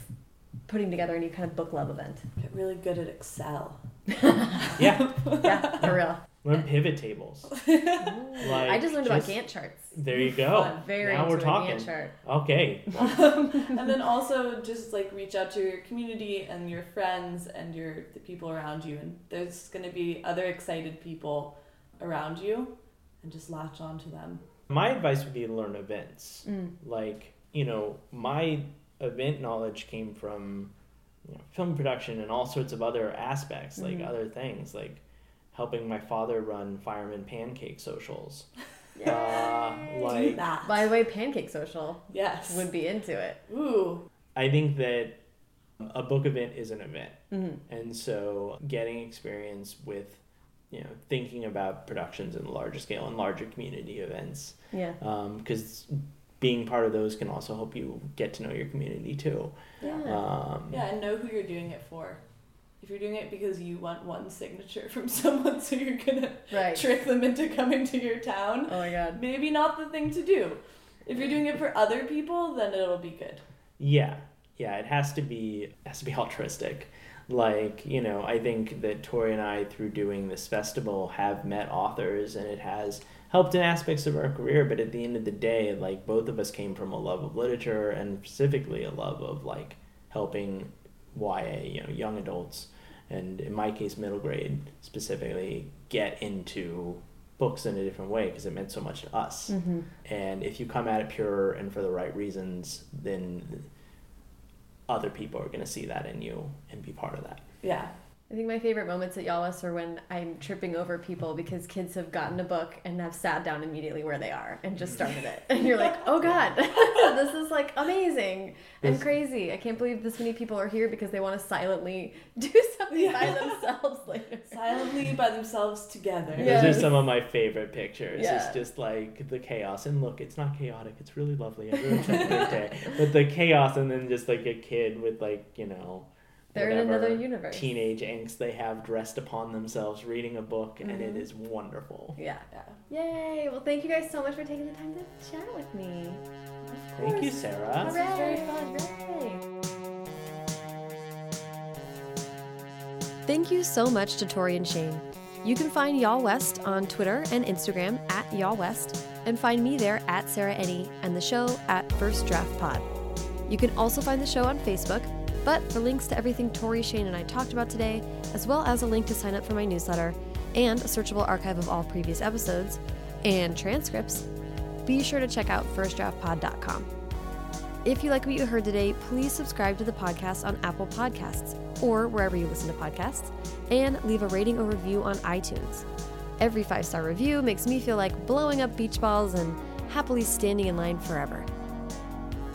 putting together any kind of book club event? Get really good at Excel. yeah Yeah, for real. Learn pivot tables like I just learned about Gantt charts. there you go Fun. Very now we're a talking Gantt chart. okay and then also just like reach out to your community and your friends and your the people around you. And there's gonna be other excited people around you, and just latch on to them. my advice would be to learn events Mm. like you know my event knowledge came from you know, film production and all sorts of other aspects like Mhm. other things like helping my father run fireman pancake socials Yeah. uh, like that. By the way, Pancake Social yes. would be into it. Ooh. i think that a book event is an event Mm-hmm. and so getting experience with you know thinking about productions in a larger scale and larger community events Yeah. because being part of those can also help you get to know your community too Yeah. um, Yeah, and know who you're doing it for. If you're doing it because you want one signature from someone, so you're gonna Right. trick them into coming to your town, Oh my god. maybe not the thing to do. If you're doing it for other people, then it'll be good. Yeah, yeah, it has to be it has to be altruistic. Like you know, I think that Tori and I, through doing this festival, have met authors, and it has helped in aspects of our career. But at the end of the day, like both of us came from a love of literature, and specifically a love of like helping YA, you know, young adults, and in my case, middle grade specifically, get into books in a different way because it meant so much to us. Mm-hmm. And if you come at it pure and for the right reasons, then other people are going to see that in you and be part of that. Yeah. I think my favorite moments at Y'all West are when I'm tripping over people because kids have gotten a book and have sat down immediately where they are and just started it. And you're like, oh God, this is like amazing and This- crazy. I can't believe this many people are here because they want to silently do something by themselves later. Silently by themselves together. Yeah. Those are some of my favorite pictures. Yeah. It's just like the chaos. And look, it's not chaotic. It's really lovely. Everyone's having a great day. But the chaos and then just like a kid with like, you know, They're in another universe. teenage angst they have dressed upon themselves reading a book and it Mhm. is wonderful. Yeah. Yeah. Yay. Well, thank you guys so much for taking the time to chat with me. Thank you, Sarah. This was very Hooray. fun. Hooray. Thank you so much to Tori and Shane. You can find Y'all West on Twitter and Instagram at Y'all West, and find me there at Sarah Enni and the show at First Draft Pod. You can also find the show on Facebook, but for links to everything Tori, Shane, and I talked about today, as well as a link to sign up for my newsletter and a searchable archive of all previous episodes and transcripts, be sure to check out firstdraftpod.com. If you like what you heard today, please subscribe to the podcast on Apple Podcasts or wherever you listen to podcasts, and leave a rating or review on iTunes. Every five star review makes me feel like blowing up beach balls and happily standing in line forever.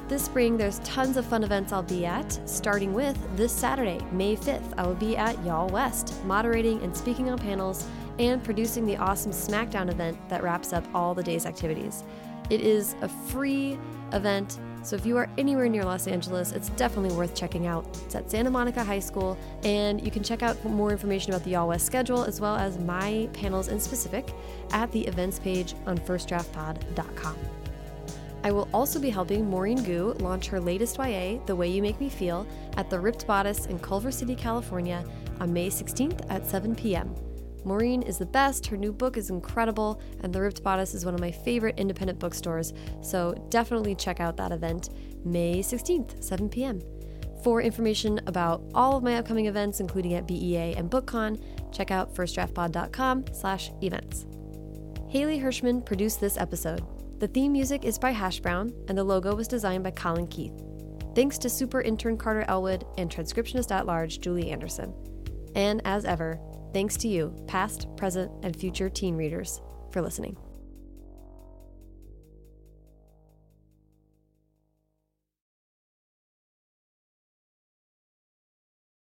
This spring, there's tons of fun events I'll be at, starting with this Saturday, May 5th. I will be at Y'all West, moderating and speaking on panels and producing the awesome SmackDown event that wraps up all the day's activities. It is a free event, so if you are anywhere near Los Angeles, it's definitely worth checking out. It's at Santa Monica High School, and you can check out more information about the Y'all West schedule as well as my panels in specific at the events page on firstdraftpod.com. I will also be helping Maureen Goo launch her latest YA, The Way You Make Me Feel, at the Ripped Bodice in Culver City, California on May 16th at 7 p.m. Maureen is the best, her new book is incredible, and The Ripped Bodice is one of my favorite independent bookstores, so definitely check out that event May 16th, 7 p.m. For information about all of my upcoming events, including at BEA and BookCon, check out firstdraftpod.com slash events. Haley Hirschman produced this episode. The theme music is by Hash Brown, and the logo was designed by Colin Keith. Thanks to super intern Carter Elwood and transcriptionist at large Julie Anderson. And as ever, thanks to you, past, present, and future teen readers, for listening.